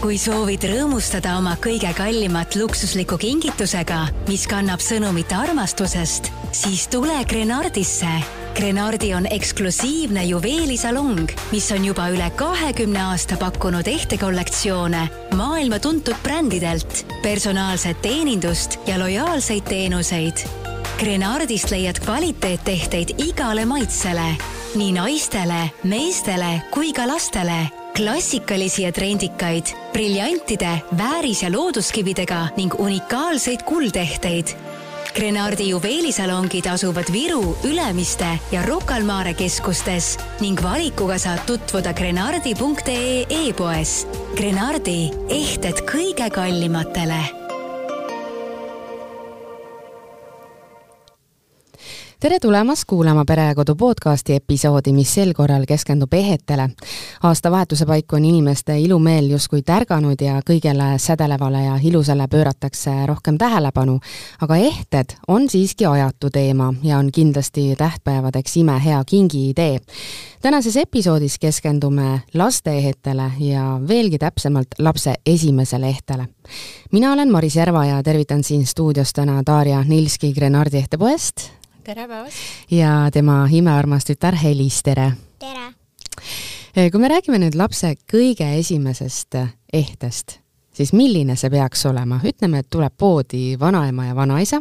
kui soovid rõõmustada oma kõige kallimat luksuslikku kingitusega, mis kannab sõnumit armastusest, siis tule Grenardisse. Grenardi on eksklusiivne juveelisalong, mis on juba üle kahekümne aasta pakkunud ehtekollektsioone maailma tuntud brändidelt, personaalset teenindust ja lojaalseid teenuseid. Grenardist leiad kvaliteettehteid igale maitsele, nii naistele, meestele kui ka lastele klassikalisi ja trendikaid, briljantide, vääris- ja looduskividega ning unikaalseid kuldehteid. Grenardi juveelisalongid asuvad Viru, Ülemiste ja Rocca al Mare keskustes ning valikuga saad tutvuda grenardi.ee e-poes. Grenardi, ehted kõige kallimatele tere tulemast kuulama Perekodu podcasti episoodi, mis sel korral keskendub ehetele. aastavahetuse paiku on inimeste ilumeel justkui tärganud ja kõigele sädelevale ja ilusale pööratakse rohkem tähelepanu, aga ehted on siiski ajatu teema ja on kindlasti tähtpäevadeks imehea kingiidee. tänases episoodis keskendume laste ehetele ja veelgi täpsemalt lapse esimesele ehtele. mina olen Maris Järva ja tervitan siin stuudios täna Darja Nilski Grenardi ehtepoest tere päevast! ja tema imearmas tütar Helis, tere! tere! kui me räägime nüüd lapse kõige esimesest ehtest, siis milline see peaks olema? ütleme, et tuleb poodi vanaema ja vanaisa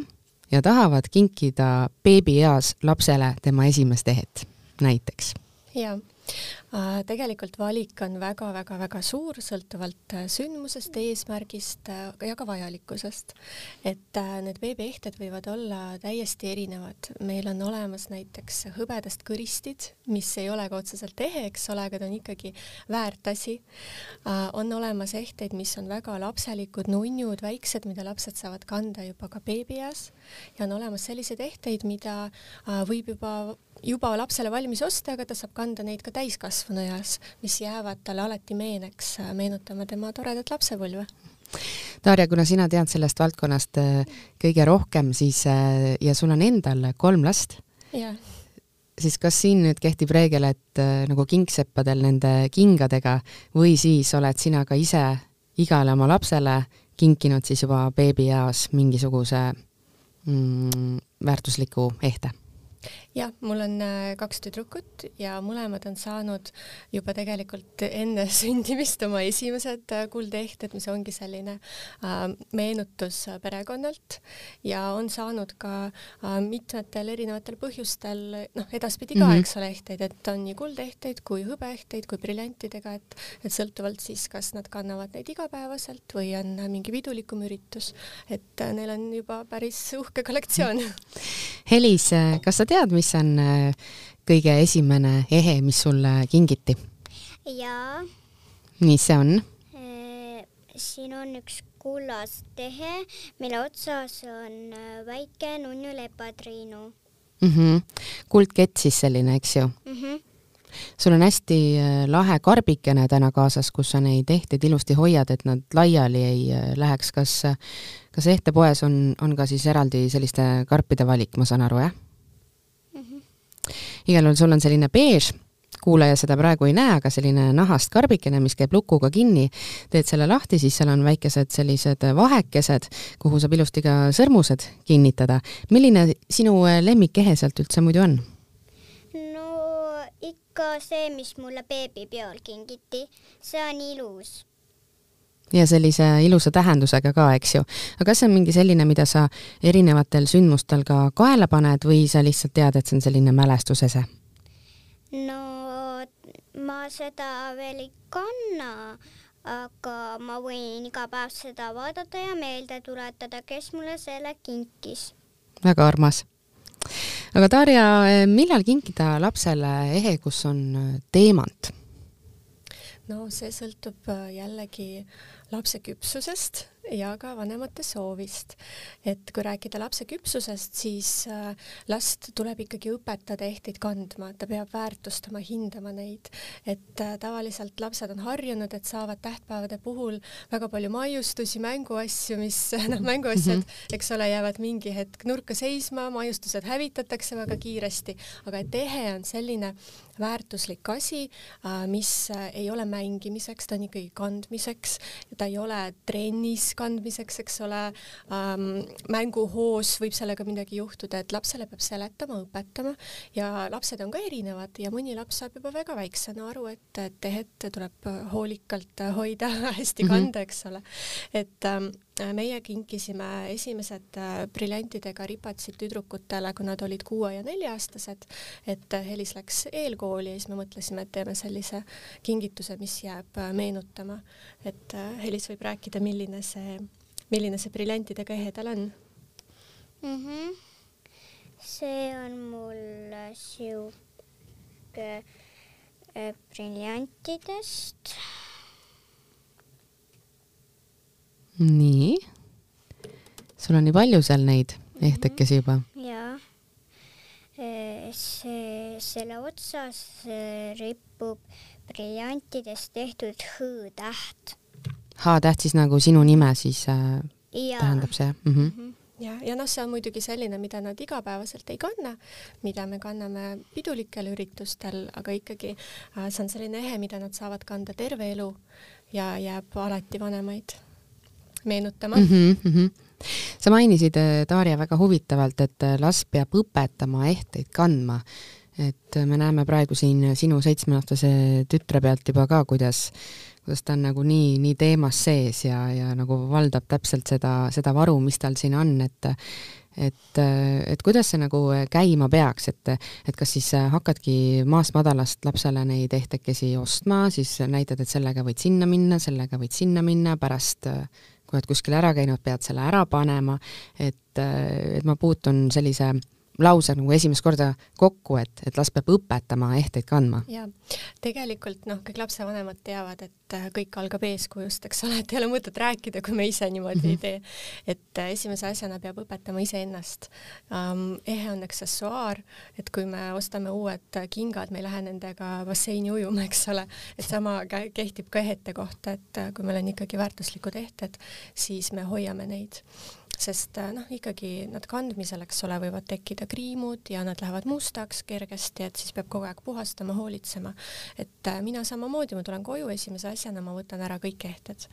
ja tahavad kinkida beebieas lapsele tema esimest ehet, näiteks. jaa tegelikult valik on väga-väga-väga suur, sõltuvalt äh, sündmusest, eesmärgist äh, ja ka vajalikkusest. et need veebiehted võivad olla täiesti erinevad. meil on olemas näiteks hõbedast kõristid, mis ei ole ka otseselt ehe, eks ole, aga ta on ikkagi väärt asi. on olemas ehteid, mis on väga lapselikud, nunnud, väiksed, mida lapsed saavad kanda juba ka beebieas ja on olemas selliseid ehteid, mida võib juba juba lapsele valmis osta, aga ta saab kanda neid ka täiskasvanu eas, mis jäävad talle alati meeneks, meenutama tema toredat lapsepõlve. Darja, kuna sina tead sellest valdkonnast äh, kõige rohkem, siis äh, ja sul on endal kolm last, siis kas siin nüüd kehtib reegel, et äh, nagu kingseppadel nende kingadega või siis oled sina ka ise igale oma lapsele kinkinud siis juba beebieas mingisuguse mm, väärtusliku ehte? Jah, mul on äh, kaks tüdrukut ja mõlemad on saanud juba tegelikult enne sündimist oma esimesed äh, kuldehted, mis ongi selline äh, meenutus perekonnalt ja on saanud ka mitmetel erinevatel põhjustel noh, edaspidi ka mm, -hmm. eks ole, ehteid, et on nii kuldehteid kui hõbeehteid kui briljantidega, et, et sõltuvalt siis, kas nad kannavad neid igapäevaselt või on mingi pidulikum üritus, et neil on juba päris uhke kollektsioon. Helis, kas sa tead, mis on äh, kõige esimene ehe, mis sulle kingiti? jaa. mis see on? Äh, siin on üks kullast ehe, mille otsas on äh, väike nunnu lepatriinu mm. -hmm. kuldkett siis selline, eks ju mm? -hmm sul on hästi lahe karbikene täna kaasas, kus sa neid ehteid ilusti hoiad, et nad laiali ei läheks. kas, kas ehtepoes on, on ka siis eraldi selliste karpide valik, ma saan aru, jah? Igal juhul sul on selline beež, kuulaja seda praegu ei näe, aga selline nahast karbikene, mis käib lukuga kinni, teed selle lahti, siis seal on väikesed sellised vahekesed, kuhu saab ilusti ka sõrmused kinnitada. milline sinu lemmikehe sealt üldse muidu on? no ikka see, mis mulle beebipeol kingiti, see on ilus ja sellise ilusa tähendusega ka, eks ju. aga kas see on mingi selline, mida sa erinevatel sündmustel ka kaela paned või sa lihtsalt tead, et see on selline mälestusese? no ma seda veel ei kanna, aga ma võin iga päev seda vaadata ja meelde tuletada, kes mulle selle kinkis. väga armas. aga Darja, millal kinkida lapsele ehe, kus on teemant? no see sõltub jällegi äh, lapse küpsusest ja ka vanemate soovist. et kui rääkida lapse küpsusest, siis äh, last tuleb ikkagi õpetada ehteid kandma, ta peab väärtustama, hindama neid, et äh, tavaliselt lapsed on harjunud, et saavad tähtpäevade puhul väga palju maiustusi, mänguasju, mis noh, mänguasjad, mhm. eks ole, jäävad mingi hetk nurka seisma, maiustused hävitatakse väga kiiresti, aga et ehe on selline väärtuslik asi, äh, mis ei ole mängimiseks, ta on ikkagi kandmiseks, ta ei ole trennis kandmiseks, eks ole ähm,, mänguhoos võib sellega midagi juhtuda, et lapsele peab seletama, õpetama ja lapsed on ka erinevad ja mõni laps saab juba väga väiksena aru, et tehet tuleb hoolikalt hoida, hästi mhm. kanda, eks ole. et ähm, meie kinkisime esimesed äh, briljantidega ripatsid tüdrukutele, kui nad olid kuue ja nelja-aastased, et Helis läks eelkooli ja siis me mõtlesime, et teeme sellise kingituse, mis jääb äh, meenutama. et äh, Helis võib rääkida, milline see, milline see briljantidega ehe tal on mm? -hmm. see on mul sihuke briljantidest nii. sul on nii palju seal neid ehtekesi juba? jaa. see, selle otsas ripub briljantidest tehtud H-täht. H-täht siis nagu sinu nime siis äh, ja. tähendab see mm? -hmm. Mm -hmm ja, ja noh, see on muidugi selline, mida nad igapäevaselt ei kanna, mida me kanname pidulikel üritustel, aga ikkagi äh, see on selline ehe, mida nad saavad kanda terve elu ja jääb alati vanemaid meenutama mm. -hmm, mm -hmm. sa mainisid, Darja, väga huvitavalt, et laps peab õpetama ehteid kandma. et me näeme praegu siin sinu seitsmeaastase tütre pealt juba ka, kuidas, kuidas ta on nagu nii, nii teemas sees ja, ja nagu valdab täpselt seda, seda varu, mis tal siin on, et et, et kuidas see nagu käima peaks, et, et kas siis hakkadki maast madalast lapsele neid ehtekesi ostma, siis näitad, et sellega võid sinna minna, sellega võid sinna minna, pärast kui oled kuskil ära käinud, pead selle ära panema, et, et ma puutun sellise lause nagu esimest korda kokku, et, et last peab õpetama ehteid kandma. jaa, tegelikult noh, kõik lapsevanemad teavad, et äh, kõik algab eeskujust, eks ole, et ei ole mõtet rääkida, kui me ise niimoodi mm -hmm. ei tee. et äh, esimese asjana peab õpetama iseennast um,. ehe on aksessuaar, et kui me ostame uued kingad, me ei lähe nendega basseini ujuma, eks ole, et sama kehtib ka ehete kohta, et äh, kui meil on ikkagi väärtuslikud ehted, siis me hoiame neid sest äh, noh, ikkagi nad kandmisel, eks ole, võivad tekkida kriimud ja nad lähevad mustaks kergesti, et siis peab kogu aeg puhastama, hoolitsema. et äh, mina samamoodi, ma tulen koju esimese asjana, ma võtan ära kõik ehted.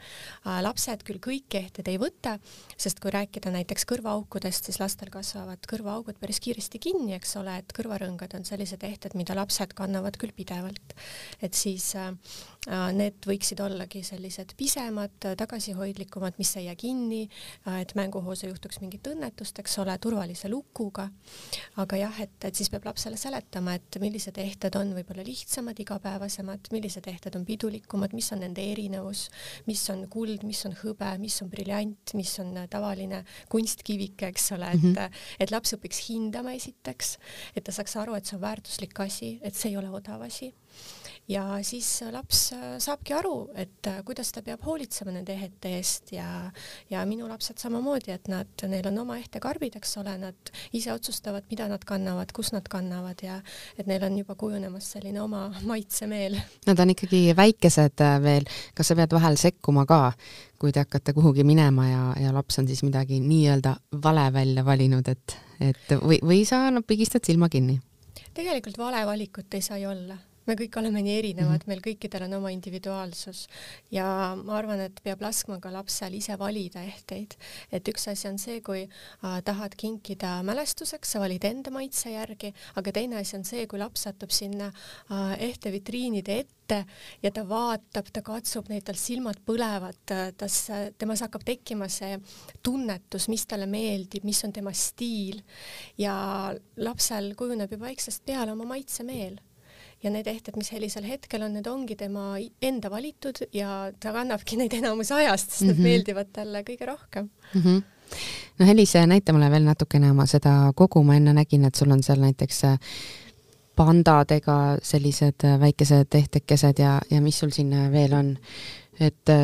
Äh, lapsed küll kõik ehted ei võta, sest kui rääkida näiteks kõrvaaukudest, siis lastel kasvavad kõrvaaugud päris kiiresti kinni, eks ole, et kõrvarõngad on sellised ehted, mida lapsed kannavad küll pidevalt. et siis need võiksid ollagi sellised pisemad, tagasihoidlikumad, mis ei jää kinni, et mänguhoos koos ei juhtuks mingit õnnetust, eks ole, turvalise lukuga. aga jah, et, et siis peab lapsele seletama, et millised ehted on võib-olla lihtsamad, igapäevasemad, millised ehted on pidulikumad, mis on nende erinevus, mis on kuld, mis on hõbe, mis on briljant, mis on tavaline kunstkivike, eks ole, et mm, -hmm. et laps õpiks hindama esiteks, et ta saaks aru, et see on väärtuslik asi, et see ei ole odav asi ja siis laps äh, saabki aru, et äh, kuidas ta peab hoolitsema nende ehete eest ja, ja minu lapsed samamoodi, et nad, neil on oma ehtekarbid, eks ole, nad ise otsustavad, mida nad kannavad, kus nad kannavad ja et neil on juba kujunemas selline oma maitsemeel. Nad on ikkagi väikesed äh, veel, kas sa pead vahel sekkuma ka, kui te hakkate kuhugi minema ja, ja laps on siis midagi nii-öelda vale välja valinud, et, et või, või sa no, pigistad silma kinni? tegelikult vale valikut ei saa ju olla me kõik oleme nii erinevad mm, -hmm. meil kõikidel on oma individuaalsus. Ja ma arvan, et peab laskma ka lapsel ise valida ehteid, et üks asi on see, kui äh, tahad kinkida mälestuseks, sa valid enda maitse järgi, aga teine asi on see, kui laps satub sinna äh, ehte vitriinide ette ja ta vaatab, ta katsub neid, tal silmad põlevad, tas, temas hakkab tekkima see tunnetus, mis talle meeldib, mis on tema stiil. Ja lapsel kujuneb juba väiksest peale oma maitsemeel ja need ehted, mis sellisel hetkel on, need ongi tema enda valitud ja ta kannabki neid enamus ajast, sest mm -hmm. mhm. meeldivad talle kõige rohkem mm. -hmm no Helis, näita mulle veel natukene oma seda kogu, ma enne nägin, et sul on seal näiteks äh, pandadega sellised äh, väikesed ehtekesed ja, ja mis sul siin äh, veel on, et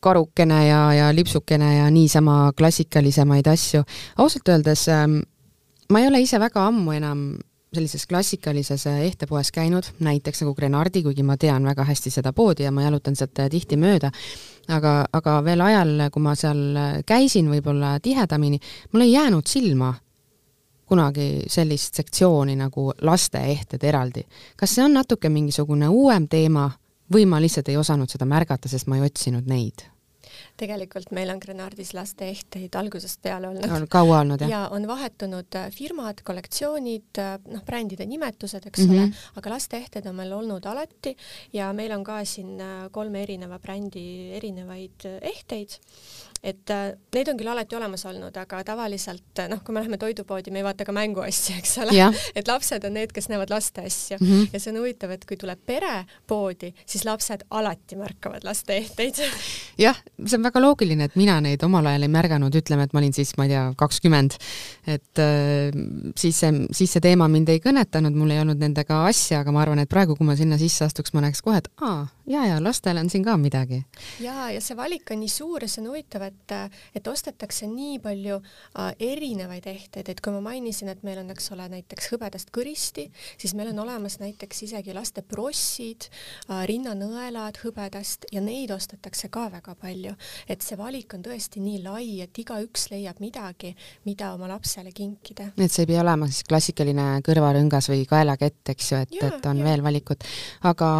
karukene ja, ja lipsukene ja niisama klassikalisemaid asju. ausalt öeldes ähm, ma ei ole ise väga ammu enam sellises klassikalises äh, ehtepoes käinud, näiteks nagu Grenardi, kuigi ma tean väga hästi seda poodi ja ma jalutan sealt äh, tihti mööda, aga, aga veel ajal, kui ma seal äh, käisin võib-olla tihedamini, mul ei jäänud silma kunagi sellist sektsiooni nagu lasteehted eraldi. kas see on natuke mingisugune uuem teema või ma lihtsalt ei osanud seda märgata, sest ma ei otsinud neid? Tegelikult meil on Grenardis lasteehteid algusest peale olnud. on kaua olnud, jah? ja on vahetunud äh, firmad, kollektsioonid, äh, noh, brändide nimetused, eks mm -hmm. ole, aga lasteehted on meil olnud alati ja meil on ka siin äh, kolme erineva brändi erinevaid ehteid et äh, neid on küll alati olemas olnud, aga tavaliselt noh, kui me läheme toidupoodi, me ei vaata ka mänguasju, eks ole. Et lapsed on need, kes näevad laste asju. Mm -hmm. ja see on huvitav, et kui tuleb pere poodi, siis lapsed alati märkavad laste ehteid. Jah, see on väga loogiline, et mina neid omal ajal ei märganud, ütleme, et ma olin siis, ma ei tea, kakskümmend, et äh, siis see, siis see teema mind ei kõnetanud, mul ei olnud nendega asja, aga ma arvan, et praegu, kui ma sinna sisse astuks, ma näeks kohe, et aa, ja, ja lastel on siin ka midagi. ja, ja see valik on nii suur ja see on huvitav, et, et ostetakse nii palju äh, erinevaid ehteid, et kui ma mainisin, et meil on, eks ole, näiteks hõbedast kõristi, siis meil on olemas näiteks isegi laste prossid äh,, rinnanõelad hõbedast ja neid ostetakse ka väga palju. et see valik on tõesti nii lai, et igaüks leiab midagi, mida oma lapsele kinkida. et see ei pea olema siis klassikaline kõrvarõngas või kaelakett, eks ju, et, et on ja. veel valikut. aga,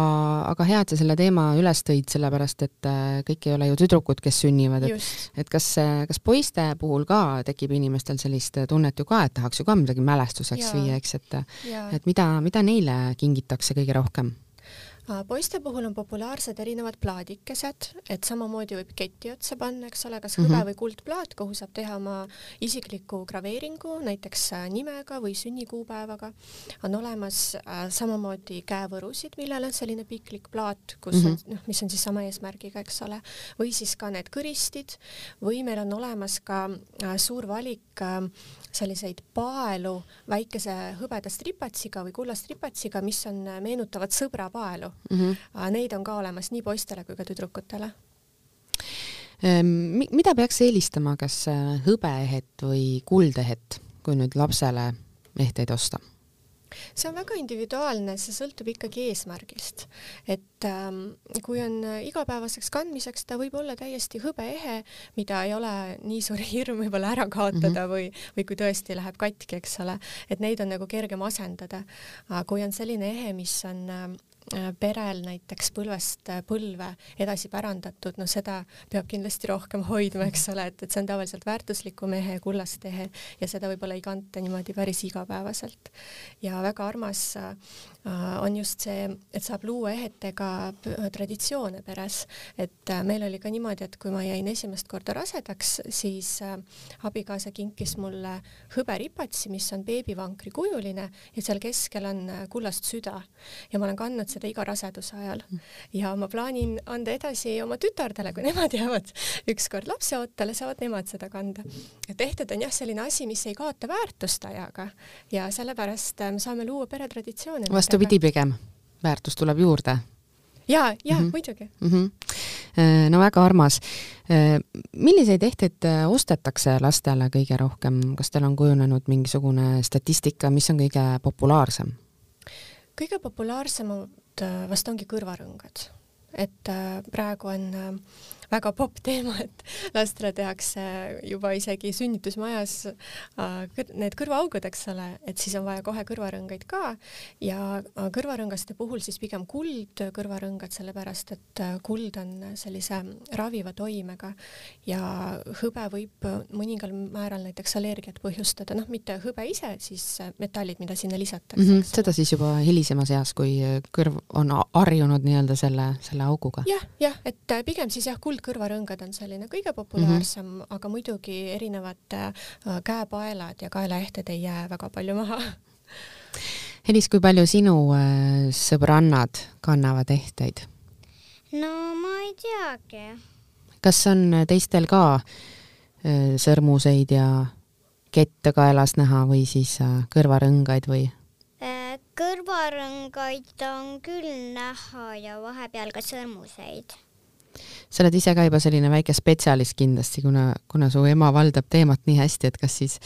aga hea, et sa selle teema üles tõid, sellepärast et äh, kõik ei ole ju tüdrukud, kes sünnivad, et et kas, kas poiste puhul ka tekib inimestel sellist tunnet ju ka, et tahaks ju ka midagi mälestuseks ja. viia, eks, et et mida, mida neile kingitakse kõige rohkem? Poiste puhul on populaarsed erinevad plaadikesed, et samamoodi võib keti otsa panna, eks ole, kas hõbe mm -hmm. või kuldplaat, kuhu saab teha oma isikliku graveeringu, näiteks äh, nimega või sünnikuupäevaga. on olemas äh, samamoodi käevõrusid, millel on selline piklik plaat, kus mm -hmm. on, noh, mis on siis sama eesmärgiga, eks ole, või siis ka need kõristid või meil on olemas ka äh, suur valik selliseid paelu väikese hõbeda stripatsiga või kulla stripatsiga, mis on, meenutavad sõbrapaelu mm. -hmm. Neid on ka olemas nii poistele kui ka tüdrukutele ehm, mida peaks eelistama, kas äh, hõbeehet või kuldehet, kui nüüd lapsele ehteid osta? see on väga individuaalne, see sõltub ikkagi eesmärgist. et ähm, kui on igapäevaseks kandmiseks, ta võib olla täiesti hõbeehe, mida ei ole nii suur hirm võib-olla ära kaotada mm -hmm. või, või kui tõesti läheb katki, eks ole, et neid on nagu kergem asendada. kui on selline ehe, mis on äh, Äh, perel näiteks põlvest äh, põlve edasi pärandatud, no seda peab kindlasti rohkem hoidma, eks ole, et, et see on tavaliselt väärtusliku mehe kullast ehe ja seda võib-olla ei kanta niimoodi päris igapäevaselt. ja väga armas äh, on just see, et saab luua ehetega traditsioone peres, et meil oli ka niimoodi, et kui ma jäin esimest korda rasedaks, siis abikaasa kinkis mulle hõberipatsi, mis on beebivankri kujuline ja seal keskel on kullast süda ja ma olen kandnud seda iga raseduse ajal ja ma plaanin anda edasi oma tütardele, kui nemad jäävad ükskord lapseootele, saavad nemad seda kanda. et ehted on jah, selline asi, mis ei kaota väärtust ajaga ja sellepärast me saame luua peretraditsioone. vastupidi pigem, väärtust tuleb juurde ja, ja mm -hmm. muidugi mm. -hmm. no väga armas. milliseid ehteid ostetakse lastele kõige rohkem, kas teil on kujunenud mingisugune statistika, mis on kõige populaarsem? Kõige populaarsemad äh, vast ongi kõrvarõngad, et äh, praegu on äh, väga popp teema, et lastele tehakse juba isegi sünnitusmajas äh, need kõrvaaugud, eks ole, et siis on vaja kohe kõrvarõngaid ka ja äh, kõrvarõngaste puhul siis pigem kuld kõrvarõngad, sellepärast et äh, kuld on sellise raviva toimega ja hõbe võib mõningal määral näiteks allergiat põhjustada, noh, mitte hõbe ise, siis metallid, mida sinna lisatakse mm. -hmm, seda siis juba hilisemas eas, kui kõrv on harjunud nii-öelda selle, selle auguga ja,. jah, jah, et pigem siis jah, kuld kuldkõrvarõngad on selline kõige populaarsem mm, -hmm. aga muidugi erinevad äh, käepaelad ja kaelaehted ei jää väga palju maha Helis, kui palju sinu äh, sõbrannad kannavad ehteid? no ma ei teagi. kas on teistel ka äh, sõrmuseid ja kette kaelas näha või siis kõrvarõngaid või? kõrvarõngaid on küll näha ja vahepeal ka sõrmuseid sa oled ise ka juba selline väike spetsialist kindlasti, kuna, kuna su ema valdab teemat nii hästi, et kas siis,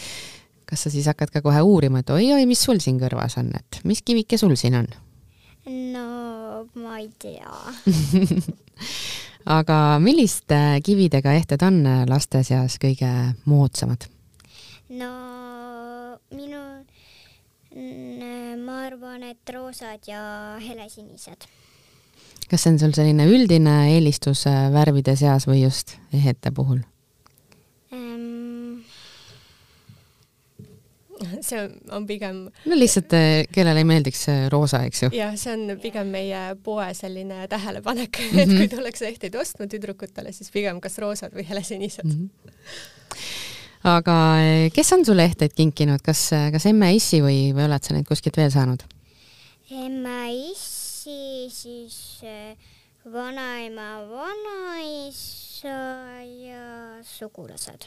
kas sa siis hakkad ka kohe uurima, et oi-oi, mis sul siin kõrvas on, et mis kivike sul siin on? no ma ei tea aga milliste kividega ehted on laste seas kõige moodsamad? no minu, ma arvan, et roosad ja helesinised. Kas see on sul selline üldine eelistus äh, värvide seas või just ehete puhul ähm,? see on pigem. no lihtsalt, äh, kellele ei meeldiks roosa, eks ju. jah, see on pigem meie poe selline tähelepanek mm, -hmm. et kui tullakse ehteid ostma tüdrukutele, siis pigem kas roosad või helesinised mm. -hmm. aga äh, kes on sulle ehteid kinkinud, kas, äh, kas emme-issi või, või oled sa neid kuskilt veel saanud? Emme-issi, siis vanaema, vanaisa ja sugulased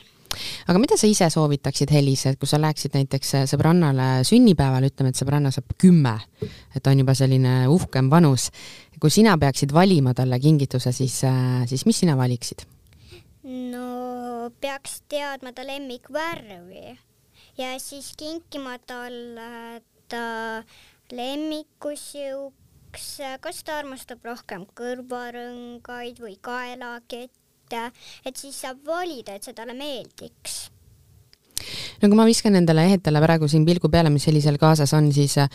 aga mida sa ise soovitaksid, Helis, et kui sa läheksid näiteks äh, sõbrannale sünnipäeval, ütleme, et sõbranna saab kümme, et on juba selline uhkem vanus, kui sina peaksid valima talle kingituse, siis, äh, siis mis sina valiksid? no peaks teadma ta lemmikvärvi ja siis kinkima talle ta lemmikusiuks, kas ta armastab rohkem kõrvarõngaid või kaelakette? Ette, et siis saab valida, et see talle meeldiks. No kui ma viskan nendele ehetele praegu siin pilgu peale, mis sellisel kaasas on, siis äh,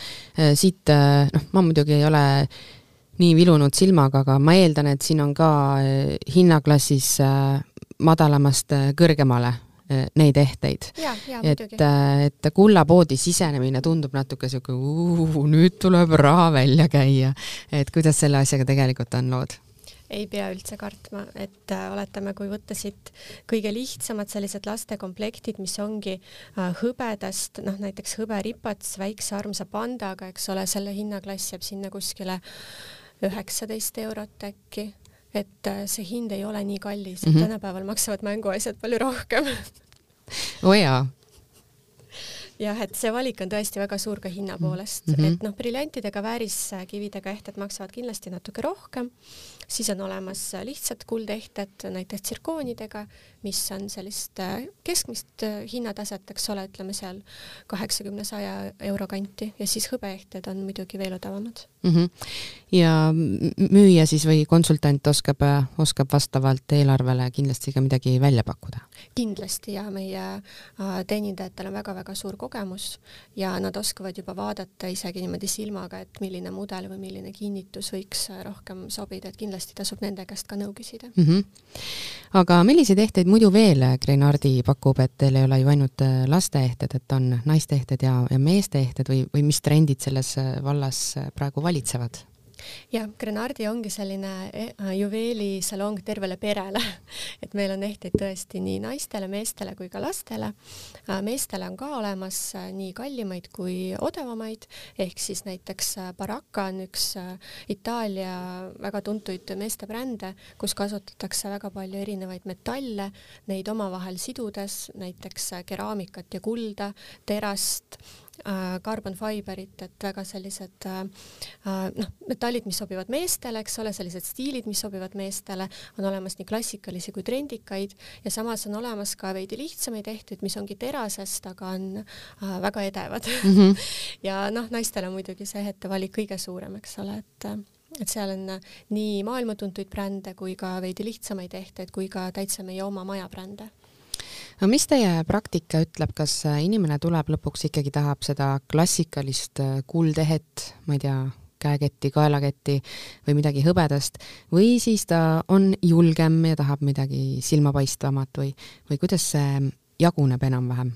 siit äh, noh, ma muidugi ei ole nii vilunud silmaga, aga ma eeldan, et siin on ka äh, hinnaklassis äh, madalamast äh, kõrgemale. äh, neid ehteid. et, äh, et kullapoodi sisenemine tundub natuke sihuke, nüüd tuleb raha välja käia. et kuidas selle asjaga tegelikult on lood? ei pea üldse kartma, et äh, oletame, kui võtta siit kõige lihtsamad sellised lastekomplektid, mis ongi äh, hõbedast, noh näiteks hõberipats väikse armsa pandaga, eks ole, selle hinnaklass jääb sinna kuskile üheksateist eurot äkki, et äh, see hind ei ole nii kallis, mm -hmm. tänapäeval maksavad mänguasjad palju rohkem. Oo oh jaa, jah, et see valik on tõesti väga suur ka hinna poolest. Mm, -hmm. et noh, briljantidega vääriskividega ehted maksavad kindlasti natuke rohkem, siis on olemas lihtsad kuldehted, näiteks tsirkoonidega, mis on sellist äh, keskmist äh, hinnataset, eks ole, ütleme seal kaheksakümne, saja euro kanti ja siis hõbeehted on muidugi veel odavamad mm. -hmm. ja müüja siis või konsultant oskab, äh, oskab vastavalt eelarvele kindlasti ka midagi välja pakkuda? kindlasti ja meie teenindajatel on väga-väga suur kogemus ja nad oskavad juba vaadata isegi niimoodi silmaga, et milline mudel või milline kinnitus võiks rohkem sobida, et kindlasti tasub nende käest ka nõu küsida mm. -hmm. aga milliseid ehteid muidu veel Grenardi pakub, et teil ei ole ju ainult äh, lasteehted, et on naisteehted ja, ja meesteehted või, või mis trendid selles äh, vallas äh, praegu valitsevad? Jah, Grenardi ongi selline eh, juveelisalong tervele perele et meil on ehteid tõesti nii naistele, meestele kui ka lastele. Äh, meestele on ka olemas äh, nii kallimaid kui odavamaid, ehk siis näiteks äh, Baracca on üks Itaalia väga tuntuid meestebrände, kus kasutatakse väga palju erinevaid metalle, neid omavahel sidudes, näiteks keraamikat ja kulda, terast carbon fiberit, et väga sellised äh, äh, noh, metallid, mis sobivad meestele, eks ole, sellised stiilid, mis sobivad meestele, on olemas nii klassikalisi kui trendikaid ja samas on olemas ka veidi lihtsamaid ehteid, mis ongi terasest, aga on väga edevad mm. -hmm. ja noh, naistele muidugi see ehetevalik kõige suurem, eks ole, et et seal on nii maailmatuntuid brände kui ka veidi lihtsamaid ehteid kui ka täitsa meie oma maja brände no mis teie praktika ütleb, kas äh, inimene tuleb lõpuks ikkagi tahab seda klassikalist äh, kuldehet, ma ei tea, käeketti, kaelaketti või midagi hõbedast või siis ta on julgem ja tahab midagi silmapaistvamat või, või kuidas see jaguneb enam-vähem?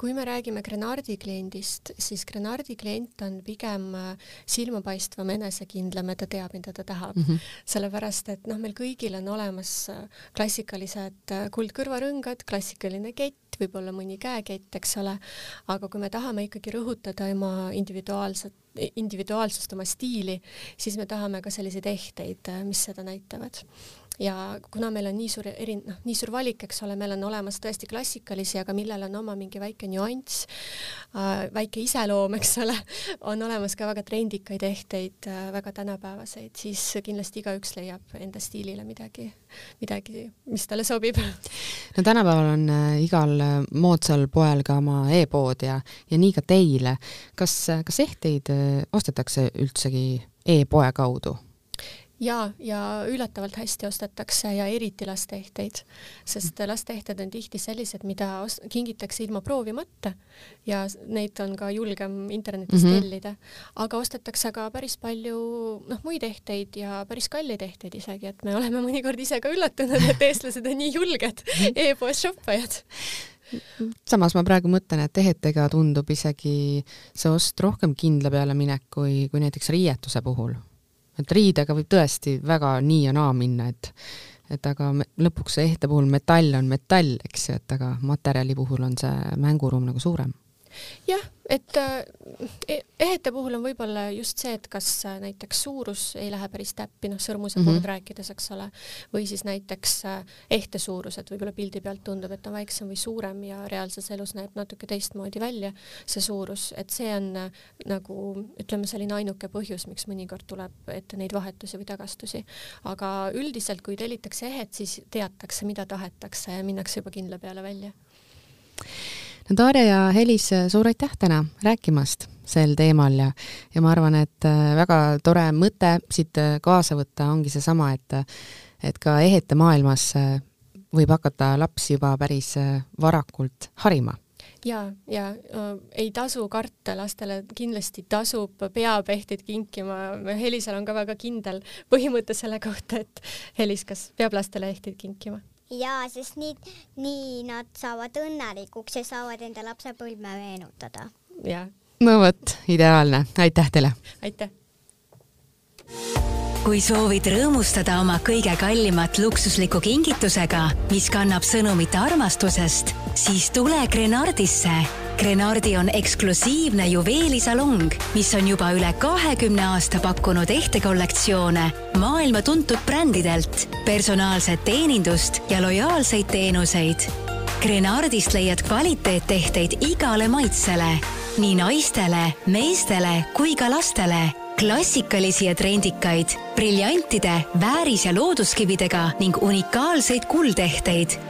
Kui me räägime Grenardi kliendist, siis Grenardi klient on pigem äh, silmapaistvam, enesekindlam ja ta teab, mida ta tahab mm. -hmm. sellepärast, et noh, meil kõigil on olemas äh, klassikalised äh, kuldkõrvarõngad, klassikaline kett, võib-olla mõni käekett, eks ole, aga kui me tahame ikkagi rõhutada oma individuaalset, individuaalsust, oma stiili, siis me tahame ka selliseid ehteid, mis seda näitavad ja kuna meil on nii suur eri, noh, nii suur valik, eks ole, meil on olemas tõesti klassikalisi, aga millel on oma mingi väike nüanss äh,, väike iseloom, eks ole, on olemas ka väga trendikaid ehteid äh,, väga tänapäevaseid, siis kindlasti igaüks leiab enda stiilile midagi, midagi, mis talle sobib. no tänapäeval on äh, igal äh, moodsal poel ka oma e-pood ja, ja nii ka teile. kas, kas ehteid äh, ostetakse üldsegi e-poe kaudu? Ja, ja üllatavalt hästi ostetakse ja eriti lasteehteid, sest lasteehted on tihti sellised, mida kingitakse ilma proovimata ja neid on ka julgem internetist mm -hmm. tellida, aga ostetakse ka päris palju noh, muid ehteid ja päris kalleid ehteid isegi, et me oleme mõnikord ise ka üllatunud, et eestlased on nii julged e-poes shoppajad. Samas ma praegu mõtlen, et ehetega tundub isegi see ost rohkem kindla peale minek kui, kui näiteks riietuse puhul et riidega võib tõesti väga nii ja naa minna, et et aga me, lõpuks ehte puhul metall on metall, eks ju, et aga materjali puhul on see mänguruum nagu suurem jah, et äh, e-, ehete puhul on võib-olla just see, et kas äh, näiteks suurus ei lähe päris täppi, noh, sõrmuse mm -hmm. puhul rääkides, eks ole, või siis näiteks äh, ehte suurus, et võib-olla pildi pealt tundub, et on väiksem või suurem ja reaalses elus näeb natuke teistmoodi välja see suurus, et see on nagu ütleme, selline ainuke põhjus, miks mõnikord tuleb ette neid vahetusi või tagastusi. aga üldiselt, kui tellitakse ehet, siis teatakse, mida tahetakse ja minnakse juba kindla peale välja Darja ja Helis, suur aitäh täna rääkimast sel teemal ja, ja ma arvan, et äh, väga tore mõte siit äh, kaasa võtta ongi seesama, et, et ka ehete maailmas äh, võib hakata lapsi juba päris varakult harima ja, ja äh, ei tasu karta lastele, kindlasti tasub, peab ehteid kinkima. Helisel on ka väga kindel põhimõte selle kohta, et Helis, kas peab lastele ehteid kinkima? Jaa, sest nii, nii nad saavad õnnelikuks ja saavad enda lapsepõlve meenutada. jah. no vot, ideaalne, aitäh teile! aitäh! kui soovid rõõmustada oma kõige kallimat luksuslikku kingitusega, mis kannab sõnumit armastusest, siis tule Grenardisse Grenardi on eksklusiivne juveelisalong, mis on juba üle kahekümne aasta pakkunud ehtekollektsioone maailma tuntud brändidelt, personaalset teenindust ja lojaalseid teenuseid. Grenardist leiad kvaliteettehteid igale maitsele, nii naistele, meestele kui ka lastele klassikalisi ja trendikaid, briljantide, vääris- ja looduskividega ning unikaalseid kuldehteid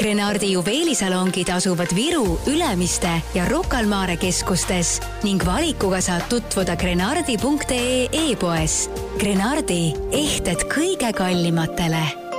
Grenardi juveelisalongid asuvad Viru, Ülemiste ja Rocca al Mare keskustes ning valikuga saad tutvuda grenardi.ee e-poes. Grenardi, ehted kõige kallimatele